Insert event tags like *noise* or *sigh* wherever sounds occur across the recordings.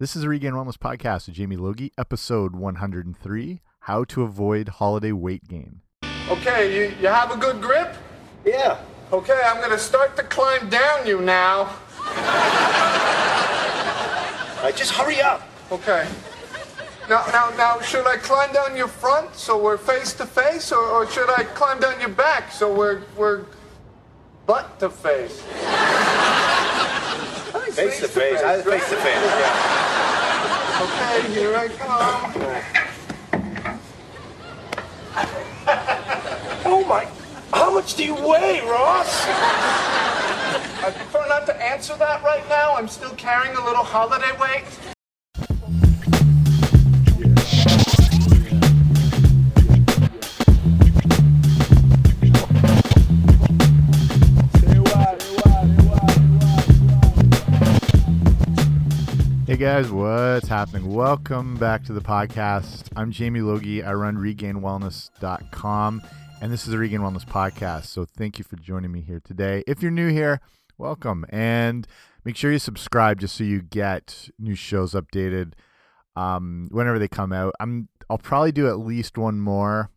This is the Regained Wellness podcast with Jamie Logie, episode 103 How to Avoid Holiday Weight Gain. Okay, you, you have a good grip? Yeah. Okay, I'm gonna start to climb down you now. All right, just hurry up. Okay. Now, now, now, should I climb down your front so we're face to face, or, or should I climb down your back so we're we're butt to face? Face to face. I- Face to face. Yeah. Okay, here I come. Oh my! How much do you weigh, Ross? I prefer not to answer that right now. I'm still carrying a little holiday weight. Hey guys, what's happening? Welcome back to the podcast. I'm Jamie Logie. I run regainedwellness.com, and this is the Regained Wellness Podcast. So thank you for joining me here today. If you're new here, welcome. And make sure you subscribe just so you get new shows updated um, whenever they come out. I'm I'll probably do at least one more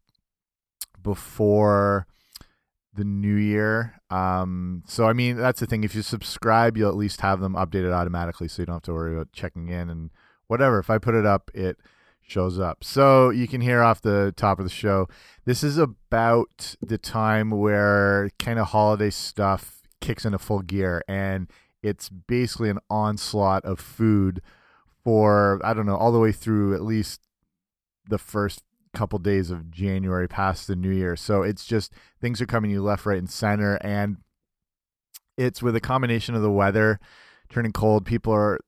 before the new year. Um, so I mean, that's the thing. If you subscribe, you'll at least have them updated automatically, so you don't have to worry about checking in and whatever. If I put it up, it shows up. So you can hear off the top of the show. This is about the time where kind of holiday stuff kicks into full gear, and it's basically an onslaught of food for I don't know all the way through at least the first couple days of January past the new year. So it's just things are coming you left, right, and center. And it's with a combination of the weather turning cold, people are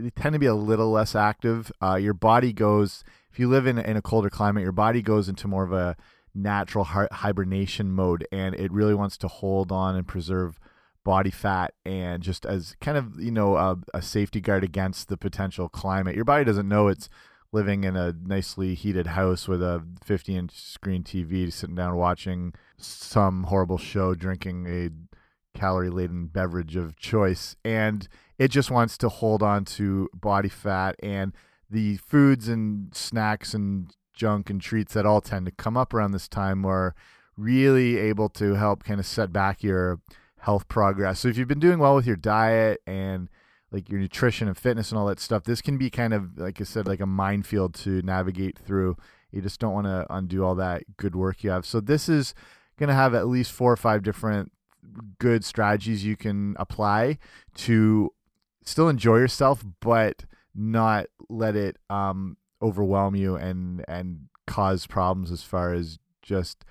they tend to be a little less active. Uh, your body goes if you live in in a colder climate, your body goes into more of a natural hi- hibernation mode, and it really wants to hold on and preserve body fat and just as kind of you know a, a safety guard against the potential climate. Your body doesn't know it's living in a nicely heated house with a 50 inch screen TV, sitting down watching some horrible show, drinking a calorie laden beverage of choice. And it just wants to hold on to body fat and the foods and snacks and junk and treats that all tend to come up around this time are really able to help kind of set back your health progress. So if you've been doing well with your diet and like your nutrition and fitness and all that stuff, this can be kind of like I said, like a minefield to navigate through. You just don't want to undo all that good work you have. So this is going to have at least four or five different good strategies you can apply to still enjoy yourself, but not let it um, overwhelm you and and cause problems as far as just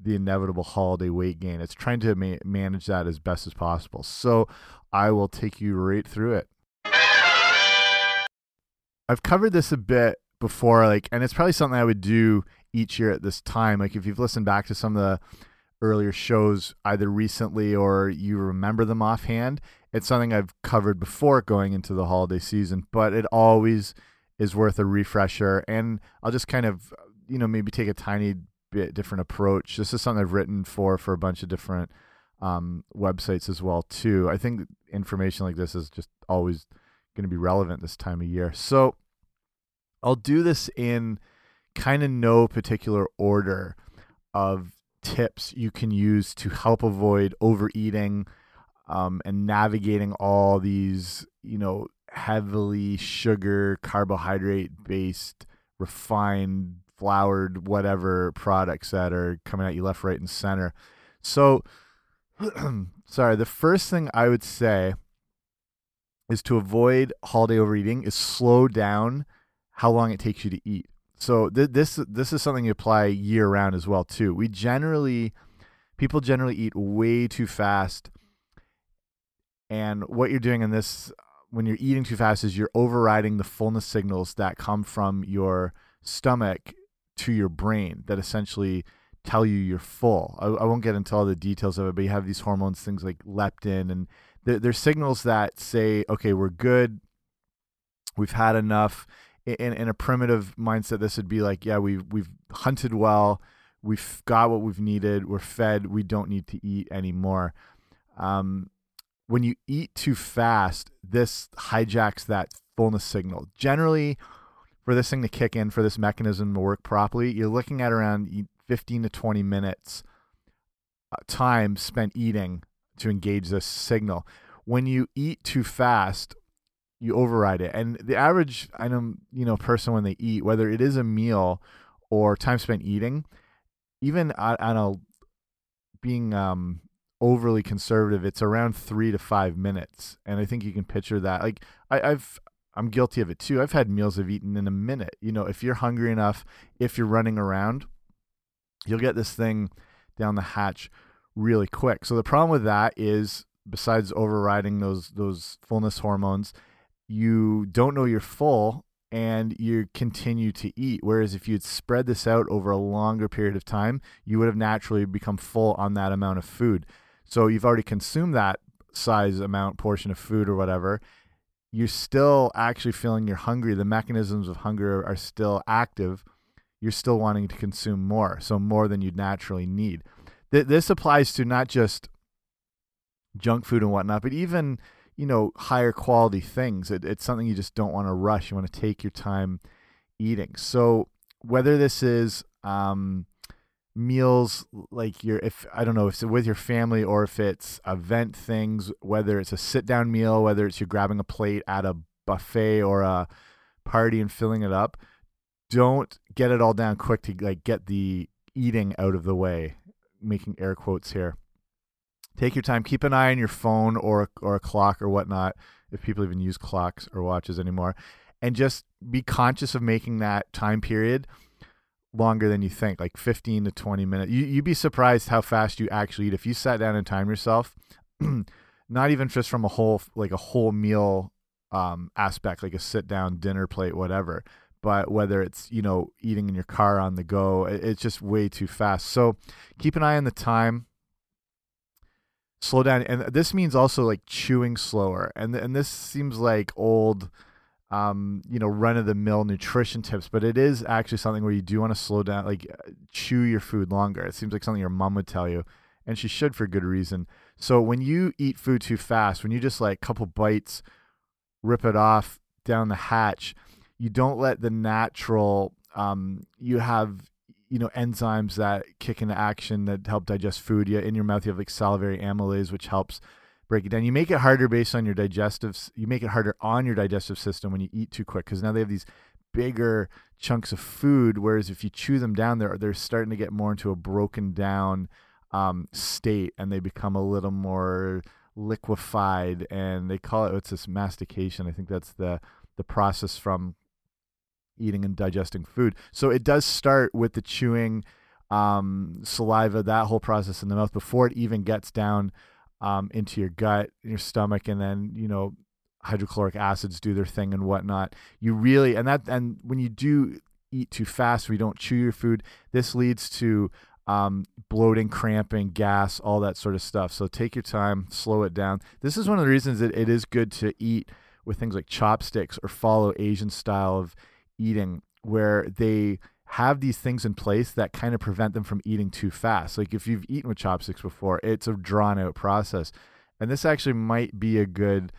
the inevitable holiday weight gain. It's trying to ma manage that as best as possible. So I will take you right through it. I've covered this a bit before, like, and it's probably something I would do each year at this time. Like, if you've listened back to some of the earlier shows, either recently or you remember them offhand, it's something I've covered before going into the holiday season, but it always is worth a refresher. And I'll just kind of, you know, maybe take a tiny bit different approach. This is something I've written for for a bunch of different um, websites as well too. I think information like this is just always going to be relevant this time of year. So I'll do this in kind of no particular order of tips you can use to help avoid overeating um, and navigating all these, you know, heavily sugar, carbohydrate based, refined, floured, whatever products that are coming at you left, right, and center. So, *clears throat* sorry, the first thing I would say is to avoid holiday overeating is slow down how long it takes you to eat. So th this this is something you apply year round as well too. We generally people generally eat way too fast. And what you're doing in this when you're eating too fast is you're overriding the fullness signals that come from your stomach to your brain that essentially tell you you're full. I, I, won't get into all the details of it, but you have these hormones, things like leptin, and they're, signals that say, okay, we're good, we've had enough. In, in a primitive mindset, this would be like, yeah, we've we've hunted well, we've got what we've needed, we're fed, we don't need to eat anymore. Um, when you eat too fast, this hijacks that fullness signal. Generally, for this thing to kick in, for this mechanism to work properly, you're looking at around 15 to 20 minutes uh, time spent eating to engage this signal. When you eat too fast, you override it. And the average I know, you know, person when they eat, whether it is a meal or time spent eating, even on a being um overly conservative, it's around three to five minutes. And I think you can picture that. Like I, I've I'm guilty of it too. I've had meals I've eaten in a minute. You know, if you're hungry enough, if you're running around, you'll get this thing down the hatch really quick. So the problem with that is besides overriding those those fullness hormones, you don't know you're full and you continue to eat. Whereas if you'd spread this out over a longer period of time, you would have naturally become full on that amount of food. So you've already consumed that size amount portion of food or whatever. You're still actually feeling you're hungry. The mechanisms of hunger are still active. You're still wanting to consume more, so more than you'd naturally need. Th this applies to not just junk food and whatnot, but even you know higher quality things. It, it's something you just don't want to rush. You want to take your time eating. So whether this is um, meals like your if I don't know if it's with your family or if it's event things, whether it's a sit down meal, whether it's you're grabbing a plate at a buffet or a party and filling it up, don't get it all down quick to like get the eating out of the way, making air quotes here. Take your time. Keep an eye on your phone or or a clock or whatnot, if people even use clocks or watches anymore, and just be conscious of making that time period longer than you think, like 15 to 20 minutes. You, you'd be surprised how fast you actually eat. If you sat down and time yourself, *clears throat* not even just from a whole, like a whole meal um, aspect, like a sit down dinner plate, whatever, but whether it's, you know, eating in your car on the go, it, it's just way too fast. So keep an eye on the time. Slow down. And this means also like chewing slower. And, and this seems like old, um, you know, run of the mill nutrition tips, but it is actually something where you do want to slow down, like chew your food longer. It seems like something your mom would tell you, and she should for good reason. So when you eat food too fast, when you just like a couple bites, rip it off down the hatch, you don't let the natural, um, you have, you know, enzymes that kick into action that help digest food. You, in your mouth, you have like salivary amylase, which helps break it down. You make it harder based on your digestive. You make it harder on your digestive system when you eat too quick because now they have these bigger chunks of food. Whereas if you chew them down, they're they're starting to get more into a broken down um, state, and they become a little more liquefied. And they call it it's this mastication. I think that's the the process from eating and digesting food. So it does start with the chewing, um, saliva, that whole process in the mouth before it even gets down um, into your gut, your stomach, and then you know hydrochloric acids do their thing and whatnot. You really and that and when you do eat too fast, or you don't chew your food, this leads to um, bloating, cramping, gas, all that sort of stuff. So take your time, slow it down. This is one of the reasons that it is good to eat with things like chopsticks or follow Asian style of eating, where they have these things in place that kind of prevent them from eating too fast. Like if you've eaten with chopsticks before, it's a drawn out process. And this actually might be a good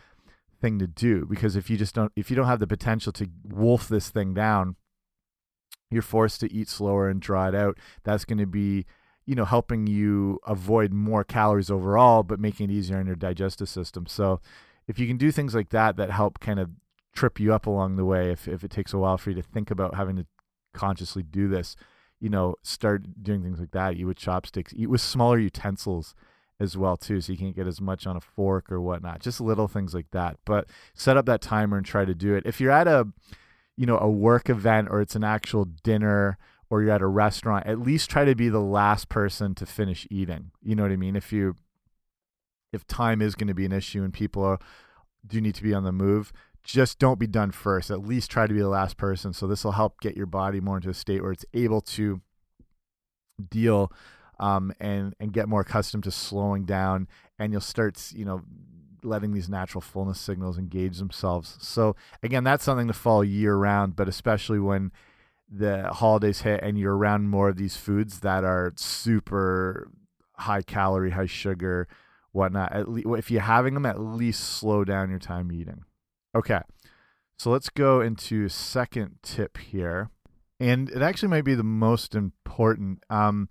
thing to do because if you just don't if you don't have the potential to wolf this thing down, you're forced to eat slower and draw it out. That's going to be, you know, helping you avoid more calories overall but making it easier on your digestive system. So, if you can do things like that that help kind of trip you up along the way if if it takes a while for you to think about having to consciously do this, you know, start doing things like that. Eat with chopsticks, eat with smaller utensils as well too, so you can't get as much on a fork or whatnot. Just little things like that. But set up that timer and try to do it. If you're at a, you know, a work event or it's an actual dinner or you're at a restaurant, at least try to be the last person to finish eating. You know what I mean? If you, if time is going to be an issue and people are, do need to be on the move, just don't be done first. At least try to be the last person. So this will help get your body more into a state where it's able to deal um, and and get more accustomed to slowing down. And you'll start, you know, letting these natural fullness signals engage themselves. So again, that's something to follow year round, but especially when the holidays hit and you're around more of these foods that are super high calorie, high sugar, whatnot. At least if you're having them, at least slow down your time eating. Okay. So let's go into second tip here. And it actually might be the most important. Um,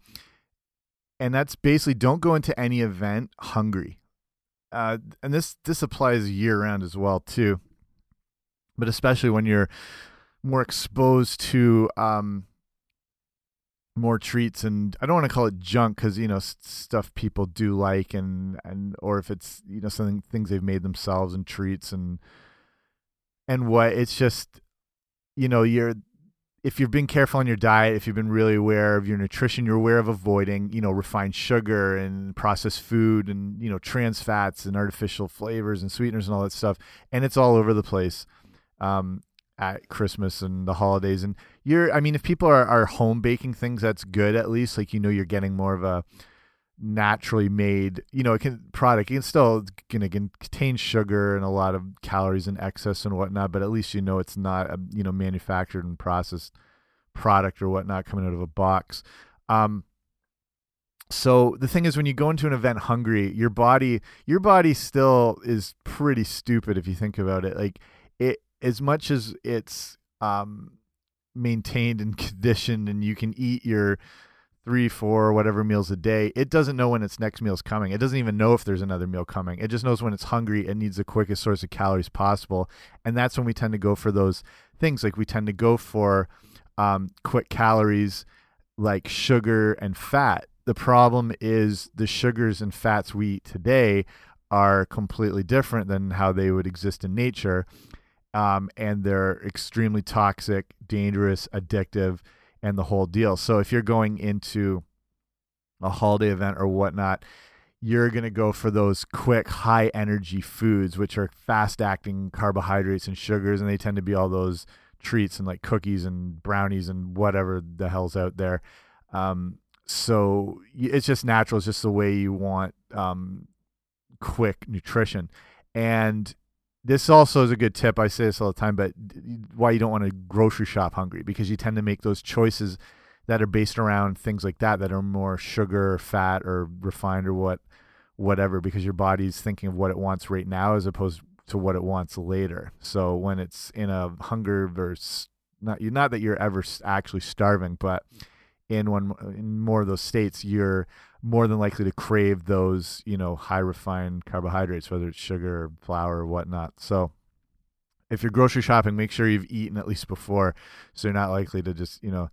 and that's basically don't go into any event hungry. Uh, and this this applies year round as well too. But especially when you're more exposed to um, more treats and I don't want to call it junk because you know stuff people do like and and or if it's you know something things they've made themselves and treats and and what it's just you know you're if you've been careful on your diet if you've been really aware of your nutrition you're aware of avoiding you know refined sugar and processed food and you know trans fats and artificial flavors and sweeteners and all that stuff and it's all over the place um, at Christmas and the holidays. And you're, I mean, if people are, are home baking things, that's good at least. Like, you know, you're getting more of a naturally made, you know, it can product. It can still going to contain sugar and a lot of calories in excess and whatnot, but at least you know it's not a, you know, manufactured and processed product or whatnot coming out of a box. Um, so the thing is when you go into an event hungry your body your body still is pretty stupid if you think about it like it as much as it's um, maintained and *laughs* conditioned and you can eat your three, four, whatever meals a day, it doesn't know when its next meal is coming. It doesn't even know if there's another meal coming. It just knows when it's hungry and needs the quickest source of calories possible. And that's when we tend to go for those things. Like we tend to go for um, quick calories like sugar and fat. The problem is the sugars and fats we eat today are completely different than how they would exist in nature um, and they're extremely toxic, dangerous, addictive, and the whole deal. So if you're going into a holiday event or whatnot, you're going to go for those quick, high energy foods, which are fast acting carbohydrates and sugars, and they tend to be all those treats and like cookies and brownies and whatever the hell's out there. Um, so it's just natural. It's just the way you want um, quick nutrition. And this also is a good tip. I say this all the time, but why you don't want to grocery shop hungry because you tend to make those choices that are based around things like that that are more sugar or fat or refined or what whatever because your body's thinking of what it wants right now as opposed to what it wants later. So when it's in a hunger versus not you, not that you're ever actually starving, but in one in more of those states you're more than likely to crave those, you know, high refined carbohydrates, whether it's sugar or flour or whatnot. So if you're grocery shopping, make sure you've eaten at least before, so you're not likely to just, you know,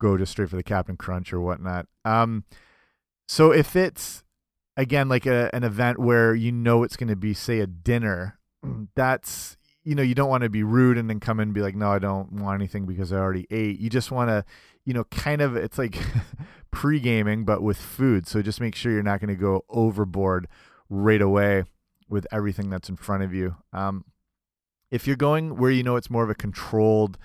go just straight for the Captain Crunch or whatnot. Um, so if it's again like a, an event where you know it's going to be, say, a dinner, *clears throat* that's you know you don't want to be rude and then come in and be like, no, I don't want anything because I already ate. You just want to you know, kind of it's like *laughs* pre gaming, but with food. So just make sure you're not going to go overboard right away with everything that's in front of you. Um, if you're going where you know it's more of a controlled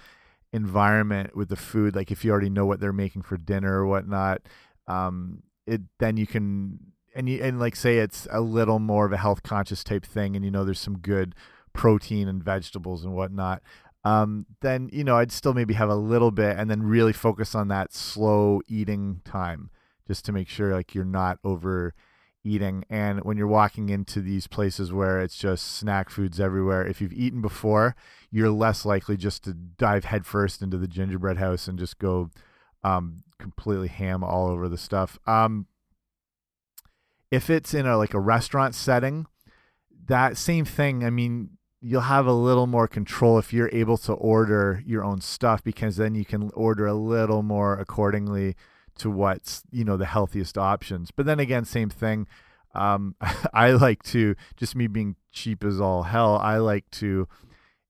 environment with the food, like if you already know what they're making for dinner or whatnot, um, it then you can and you and like say it's a little more of a health conscious type thing, and you know there's some good protein and vegetables and whatnot um, then you know I'd still maybe have a little bit and then really focus on that slow eating time just to make sure like you're not over eating. And when you're walking into these places where it's just snack foods everywhere, if you've eaten before, you're less likely just to dive headfirst into the gingerbread house and just go um, completely ham all over the stuff. Um, if it's in a like a restaurant setting, that same thing. I mean, you'll have a little more control if you're able to order your own stuff because then you can order a little more accordingly to what's you know the healthiest options. But then again same thing um, *laughs* i like to just me being cheap as all hell i like to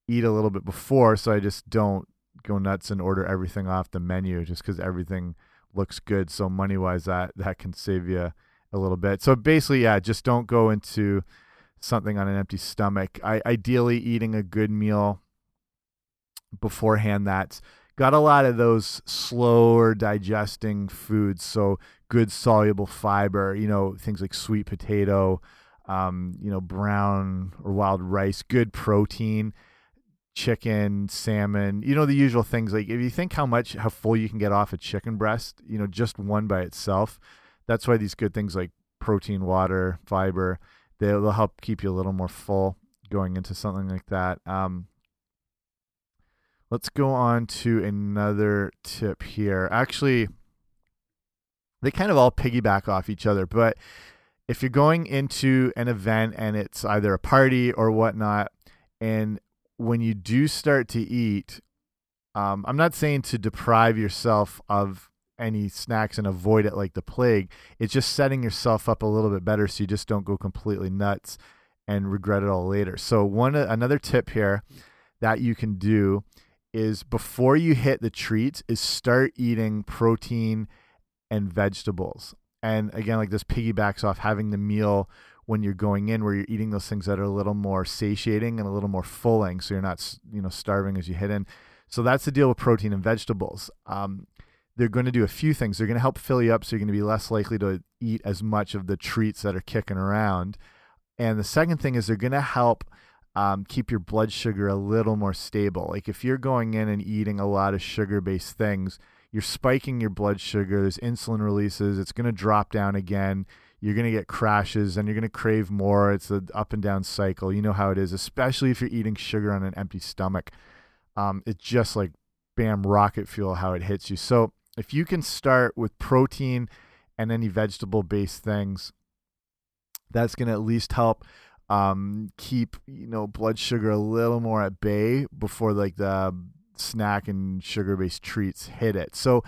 eat a little bit before so i just don't go nuts and order everything off the menu just because everything looks good. So money wise that that can save you a little bit. So basically yeah just don't go into something on an empty stomach. I ideally eating a good meal beforehand that's got a lot of those slower digesting foods so good soluble fiber you know things like sweet potato um, you know brown or wild rice good protein chicken salmon you know the usual things like if you think how much how full you can get off a chicken breast you know just one by itself that's why these good things like protein water fiber they'll, help keep you a little more full going into something like that. Um, let's go on to another tip here. Actually, they kind of all piggyback off each other, but if you're going into an event and it's either a party or whatnot, and when you do start to eat, um, I'm not saying to deprive yourself of any snacks and avoid it like the plague. It's just setting yourself up a little bit better so you just don't go completely nuts and regret it all later. So one another tip here that you can do is before you hit the treats is start eating protein and vegetables. And again, like this piggybacks off having the meal when you're going in where you're eating those things that are a little more satiating and a little more filling so you're not you know starving as you hit in so that's the deal with protein and vegetables um, they're going to do a few things they're going to help fill you up so you're going to be less likely to eat as much of the treats that are kicking around and the second thing is they're going to help um, keep your blood sugar a little more stable like if you're going in and eating a lot of sugar based things you're spiking your blood sugar there's insulin releases it's going to drop down again you're going to get crashes and you're going to crave more. It's an up and down cycle. You know how it is, especially if you're eating sugar on an empty stomach. Um, it's just like bam, rocket fuel how it hits you. So if you can start with protein and any vegetable based things, that's going to at least help um, keep you know blood sugar a little more at bay before like the snack and sugar based treats hit it. So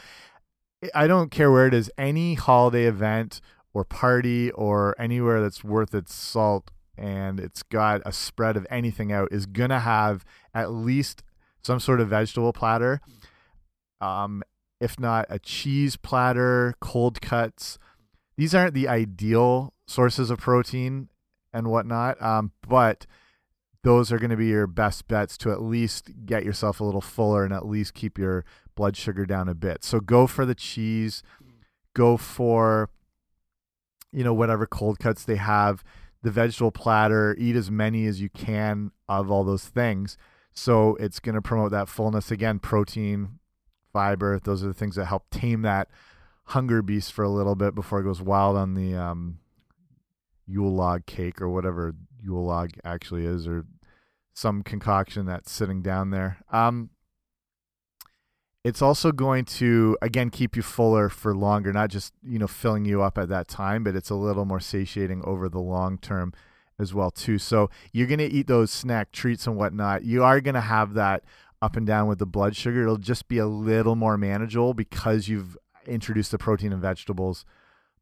I don't care where it is, any holiday event or party or anywhere that's worth its salt and it's got a spread of anything out is going to have at least some sort of vegetable platter. Um, if not a cheese platter, cold cuts. These aren't the ideal sources of protein and whatnot, um, but those are going to be your best bets to at least get yourself a little fuller and at least keep your blood sugar down a bit. So go for the cheese, go for you know whatever cold cuts they have the vegetable platter eat as many as you can of all those things so it's going to promote that fullness again protein fiber those are the things that help tame that hunger beast for a little bit before it goes wild on the um, Yule log cake or whatever Yule log actually is, or some concoction that's sitting down there. Um, it's also going to again keep you fuller for longer, not just you know filling you up at that time, but it's a little more satiating over the long term as well too. So you're gonna eat those snack treats and whatnot. You are gonna have that up and down with the blood sugar. It'll just be a little more manageable because you've introduced the protein and vegetables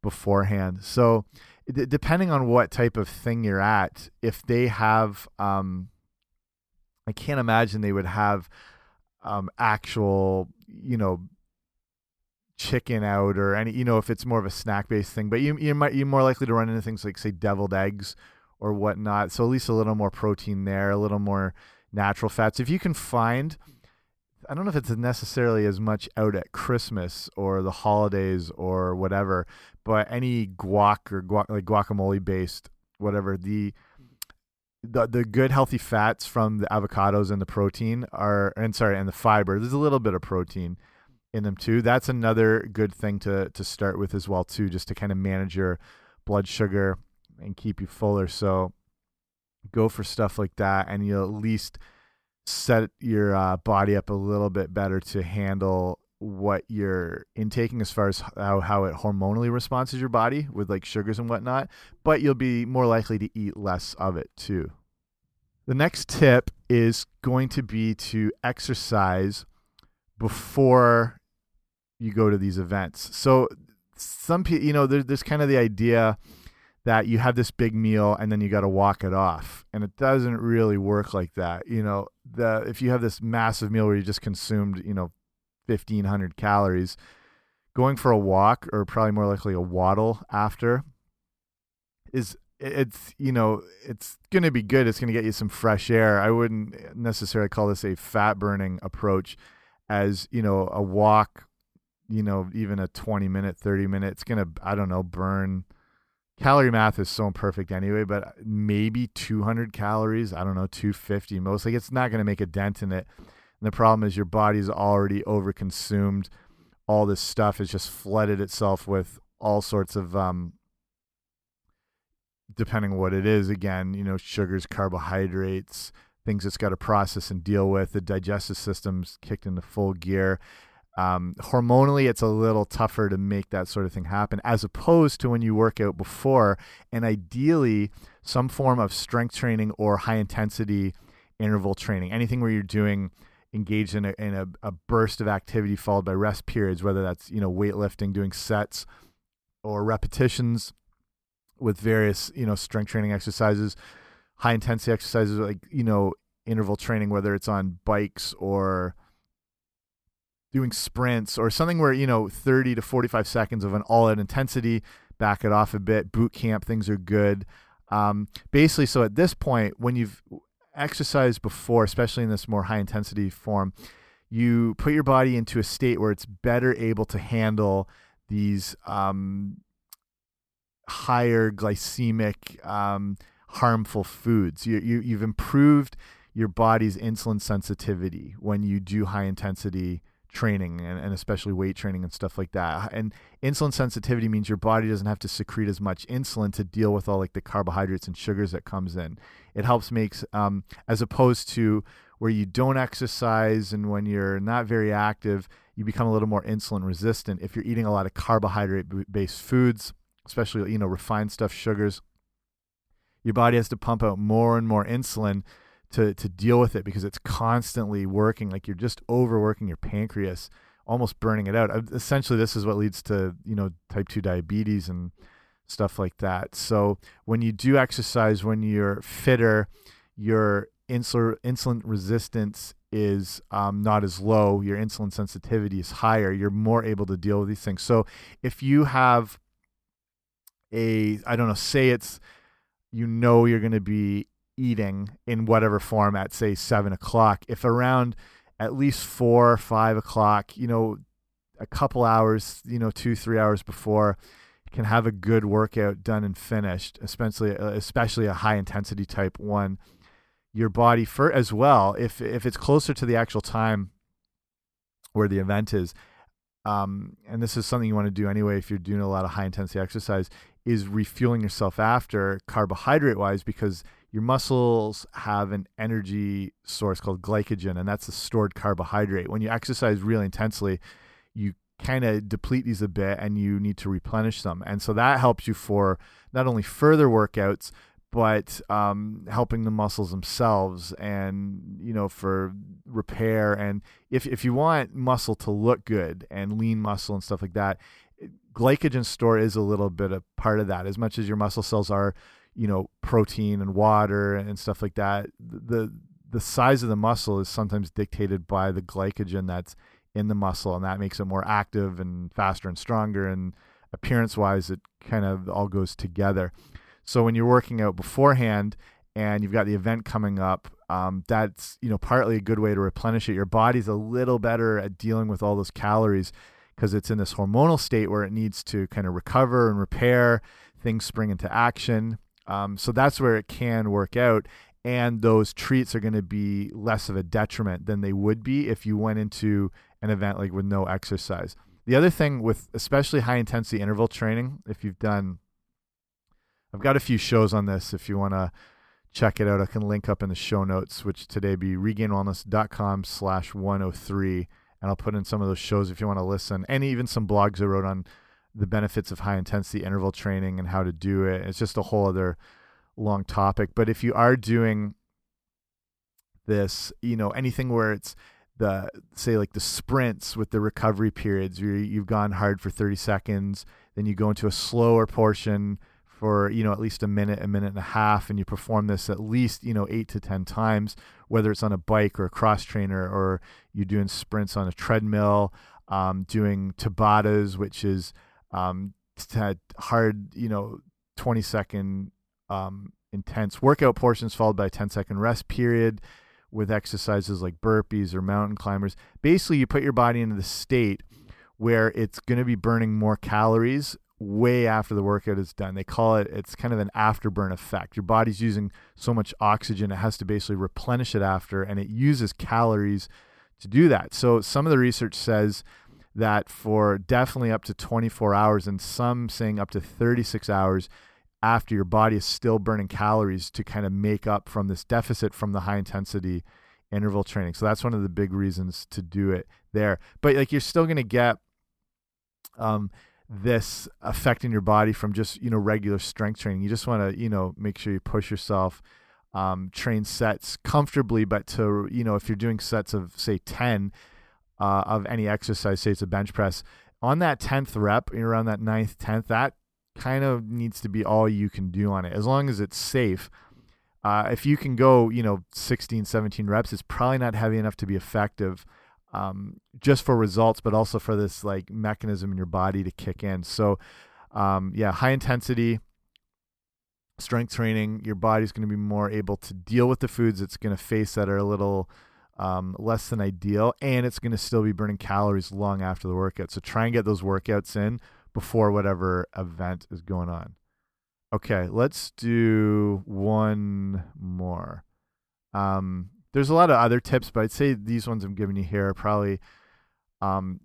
beforehand. So depending on what type of thing you're at, if they have, um, I can't imagine they would have um, actual you know chicken out or any you know if it's more of a snack based thing but you you might you're more likely to run into things like say deviled eggs or whatnot so at least a little more protein there a little more natural fats. If you can find i don't know if it's necessarily as much out at christmas or the holidays or whatever but any guac or guac like guacamole based whatever the the the good healthy fats from the avocados and the protein are and sorry and the fiber there's a little bit of protein in them too. That's another good thing to to start with as well too just to kind of manage your blood sugar and keep you fuller. So go for stuff like that and you'll at least set your uh, body up a little bit better to handle what you're intaking as far as how, how it hormonally responds to your body with like sugars and whatnot, but you'll be more likely to eat less of it too. The next tip is going to be to exercise before you go to these events. So some people, you know, there, there's kind of the idea that you have this big meal and then you got to walk it off, and it doesn't really work like that. You know, the if you have this massive meal where you just consumed, you know, 1500 calories going for a walk or probably more likely a waddle after is it's you know it's going to be good it's going to get you some fresh air i wouldn't necessarily call this a fat burning approach as you know a walk you know even a 20 minute 30 minute it's going to i don't know burn calorie math is so imperfect anyway but maybe 200 calories i don't know 250 most like it's not going to make a dent in it and the problem is your body's already overconsumed all this stuff has just flooded itself with all sorts of um, depending on what it is again you know sugars carbohydrates things it's got to process and deal with. The digestive system's kicked into full gear. Um, hormonally, it's a little tougher to make that sort of thing happen, as opposed to when you work out before, and ideally some form of strength training or high intensity interval training, anything where you're doing engaged in a, in a, a burst of activity followed by rest periods, whether that's you know weightlifting, doing sets or repetitions with various you know strength training exercises, high intensity exercises like you know interval training, whether it's on bikes or doing sprints or something where you know 30 to 45 seconds of an all-out intensity back it off a bit boot camp things are good. Um, basically so at this point when you've exercised before especially in this more high intensity form you put your body into a state where it's better able to handle these um, higher glycemic um, harmful foods. You, you, you've improved your body's insulin sensitivity when you do high intensity training and, and especially weight training and stuff like that. And insulin sensitivity means your body doesn't have to secrete as much insulin to deal with all like the carbohydrates and sugars that comes in. It helps makes um, as opposed to where you don't exercise and when you're not very active, you become a little more insulin resistant if you're eating a lot of carbohydrate based foods, especially you know refined stuff, sugars. Your body has to pump out more and more insulin to to deal with it because it's constantly working like you're just overworking your pancreas almost burning it out. Essentially this is what leads to you know type 2 diabetes and stuff like that. So when you do exercise when you're fitter your insulin insulin resistance is um, not as low your insulin sensitivity is higher you're more able to deal with these things. So if you have a i don't know say it's you know you're going to be eating in whatever form at say seven o'clock. If around at least four or five o'clock you know a couple hours you know two three hours before can have a good workout done and finished especially uh, especially a high intensity type one your body for as well if if it's closer to the actual time where the event is um, and this is something you want to do anyway if you're doing a lot of high intensity exercise is refueling yourself after carbohydrate wise because your muscles have an energy source called glycogen, and that's a stored carbohydrate. When you exercise really intensely, you kind of deplete these a bit and you need to replenish them. And so that helps you for not only further workouts, but um, helping the muscles themselves and, you know, for repair. And if, if you want muscle to look good and lean muscle and stuff like that, glycogen store is a little bit a part of that. As much as your muscle cells are you know protein and water and stuff like that the the size of the muscle is sometimes dictated by the glycogen that's in the muscle and that makes it more active and faster and stronger and appearance wise it kind of all goes together. So when you're working out beforehand and you've got the event coming up um, that's you know partly a good way to replenish it. Your body's a little better at dealing with all those calories because it's in this hormonal state where it needs to kind of recover and repair. Things spring into action um, so that's where it can work out. And those treats are going to be less of a detriment than they would be if you went into an event like with no exercise. The other thing with especially high intensity interval training, if you've done, I've got a few shows on this. If you want to check it out, I can link up in the show notes, which today be regainedwellness.com slash 103. And I'll put in some of those shows if you want to listen, and even some blogs I wrote on the benefits of high intensity interval training and how to do it. It's just a whole other long topic. But if you are doing this, you know, anything where it's the say like the sprints with the recovery periods where you've gone hard for 30 seconds, then you go into a slower portion for you know at least a minute, a minute and a half, and you perform this at least you know eight to ten times, whether it's on a bike or a cross trainer or you're doing sprints on a treadmill, um, doing Tabatas, which is um, had hard, you know, 20 second um, intense workout portions followed by a 10 second rest period with exercises like burpees or mountain climbers. Basically, you put your body into the state where it's going to be burning more calories way after the workout is done. They call it, it's kind of an afterburn effect. Your body's using so much oxygen, it has to basically replenish it after, and it uses calories to do that. So, some of the research says that for definitely up to 24 hours and some saying up to 36 hours after your body is still burning calories to kind of make up from this deficit from the high intensity interval training. So that's one of the big reasons to do it there. But like you're still going to get um this affecting your body from just, you know, regular strength training. You just want to, you know, make sure you push yourself um, train sets comfortably, but to, you know, if you're doing sets of say 10 uh, of any exercise, say it's a bench press, on that 10th rep, around that 9th, 10th, that kind of needs to be all you can do on it as long as it's safe. Uh, if you can go, you know, 16, 17 reps, it's probably not heavy enough to be effective um, just for results, but also for this like mechanism in your body to kick in. So, um, yeah, high intensity strength training, your body's going to be more able to deal with the foods it's going to face that are a little um, less than ideal, and it's going to still be burning calories long after the workout. So try and get those workouts in before whatever event is going on. Okay, let's do one more. Um, there's a lot of other tips, but I'd say these ones I'm giving you here are probably um,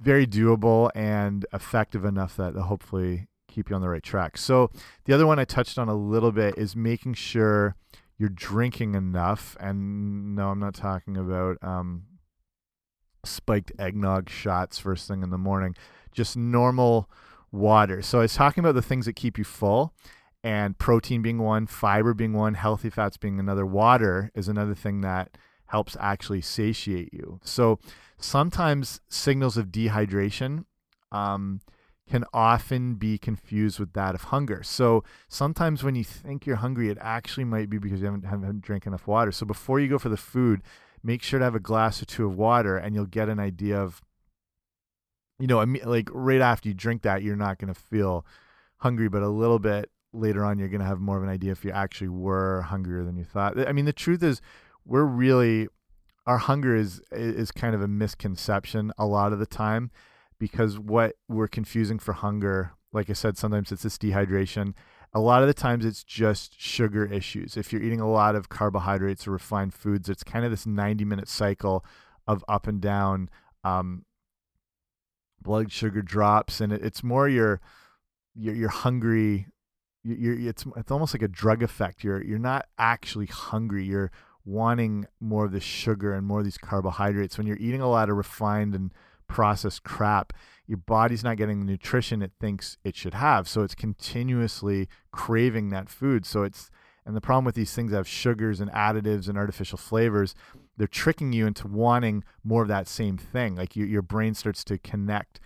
very doable and effective enough that hopefully keep you on the right track. So the other one I touched on a little bit is making sure you're drinking enough. And no, I'm not talking about um, spiked eggnog shots first thing in the morning, just normal water. So I was talking about the things that keep you full and protein being one, fiber being one, healthy fats being another. Water is another thing that helps actually satiate you. So sometimes signals of dehydration um, can often be confused with that of hunger. So sometimes when you think you're hungry, it actually might be because you haven't, haven't drank enough water. So before you go for the food, make sure to have a glass or two of water and you'll get an idea of, you know, like right after you drink that, you're not going to feel hungry, but a little bit later on, you're going to have more of an idea if you actually were hungrier than you thought. I mean, the truth is, we're really, our hunger is, is kind of a misconception a lot of the time because what we're confusing for hunger, like I said, sometimes it's this dehydration. A lot of the times it's just sugar issues. If you're eating a lot of carbohydrates or refined foods, it's kind of this 90 minute cycle of up and down um, blood sugar drops, and it, it's more your you're, you're hungry. You're, it's it's almost like a drug effect. You're you're not actually hungry. You're wanting more of the sugar and more of these carbohydrates. When you're eating a lot of refined and processed crap, your body's not getting the nutrition it thinks it should have. So it's continuously craving that food. So it's, and the problem with these things that have sugars and additives and artificial flavors, they're tricking you into wanting more of that same thing. Like you, your brain starts to connect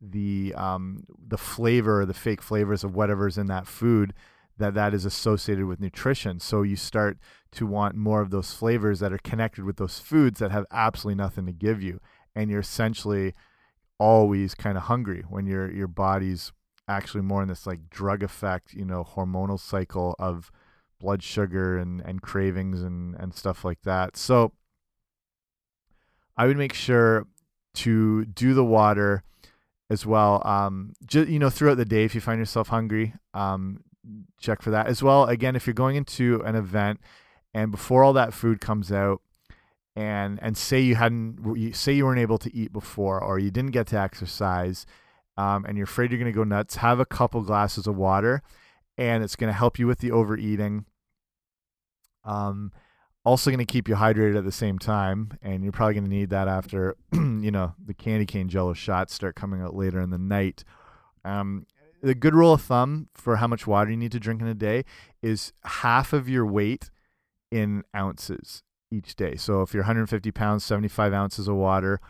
the um, the flavor, the fake flavors of whatever's in that food that that is associated with nutrition. So you start to want more of those flavors that are connected with those foods that have absolutely nothing to give you and you're essentially always kind of hungry when your your body's actually more in this like drug effect, you know, hormonal cycle of blood sugar and and cravings and and stuff like that. So I would make sure to do the water as well. Um, just you know, throughout the day, if you find yourself hungry, um, check for that as well. Again, if you're going into an event and before all that food comes out, and and say you hadn't say you weren't able to eat before or you didn't get to exercise um, and you're afraid you're going to go nuts have a couple glasses of water and it's going to help you with the overeating. Um, also going to keep you hydrated at the same time and you're probably going to need that after *clears throat* you know the candy cane jello shots start coming out later in the night. Um, the good rule of thumb for how much water you need to drink in a day is half of your weight in ounces each day. So if you're 150 pounds, 75 ounces of water,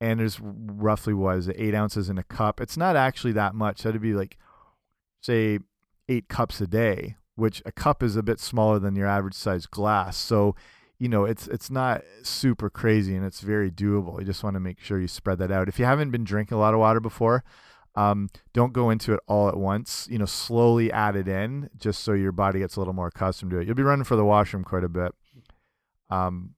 and there's roughly was eight ounces in a cup. It's not actually that much. That'd be like, say, eight cups a day, which a cup is a bit smaller than your average size glass. So, you know, it's it's not super crazy and it's very doable. You just want to make sure you spread that out. If you haven't been drinking a lot of water before, um, don't go into it all at once. You know, slowly add it in just so your body gets a little more accustomed to it. You'll be running for the washroom quite a bit um,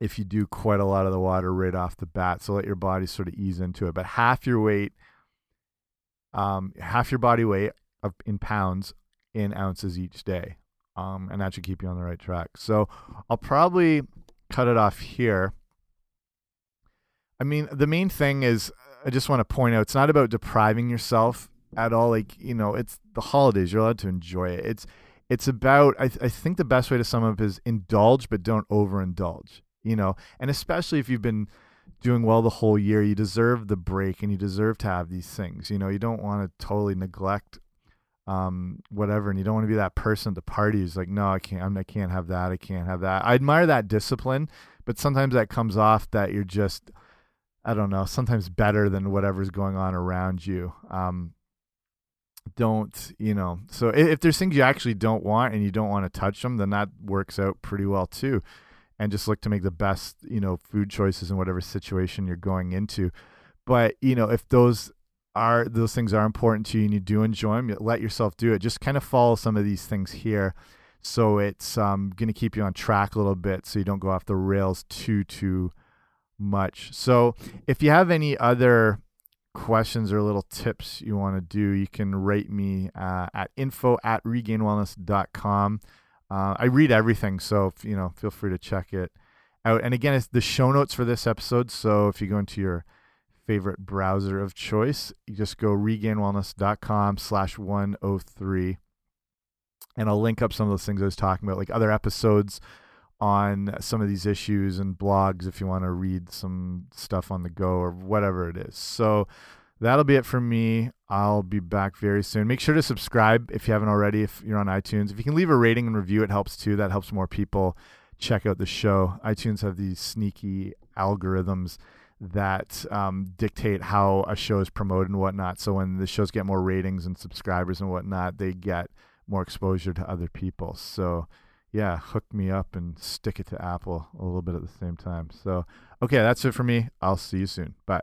if you do quite a lot of the water right off the bat. So let your body sort of ease into it. But half your weight, um, half your body weight of, in pounds in ounces each day. Um, and that should keep you on the right track. So I'll probably cut it off here. I mean, the main thing is I just want to point out it's not about depriving yourself at all like you know it's the holidays you're allowed to enjoy it it's it's about I, th I think the best way to sum up is indulge but don't overindulge you know? And especially if you've been doing well the whole year you deserve the break and you deserve to have these things you know? You don't want to totally neglect um whatever and you don't want to be that person at the party who's like no i can't i can't have that i can't have that. I admire that discipline but sometimes that comes off that you're just i don't know sometimes better than whatever's going on around you um don't you know so if, there's things you actually don't want and you don't want to touch them then that works out pretty well too. And just look to make the best you know food choices in whatever situation you're going into. But you know if those are those things are important to you and you do enjoy them let yourself do it. Just kind of follow some of these things here so it's um, going to keep you on track a little bit so you don't go off the rails too too much. So if you have any other questions or little tips you want to do, you can rate me uh, at info at regainedwellness.com. Uh, I read everything, so you know, feel free to check it out. And again, it's the show notes for this episode. So if you go into your favorite browser of choice, you just go regainedwellness.com slash 103. And I'll link up some of those things I was talking about, like other episodes on some of these issues and blogs if you want to read some stuff on the go or whatever it is. So that'll be it for me. I'll be back very soon. Make sure to subscribe if you haven't already, if you're on iTunes. If you can leave a rating and review, it helps too. That helps more people check out the show. iTunes have these sneaky algorithms that um, dictate how a show is promoted and whatnot. So when the shows get more ratings and subscribers and whatnot, they get more exposure to other people. So yeah, hook me up and stick it to Apple a little bit at the same time. So, okay, that's it for me. I'll see you soon. Bye.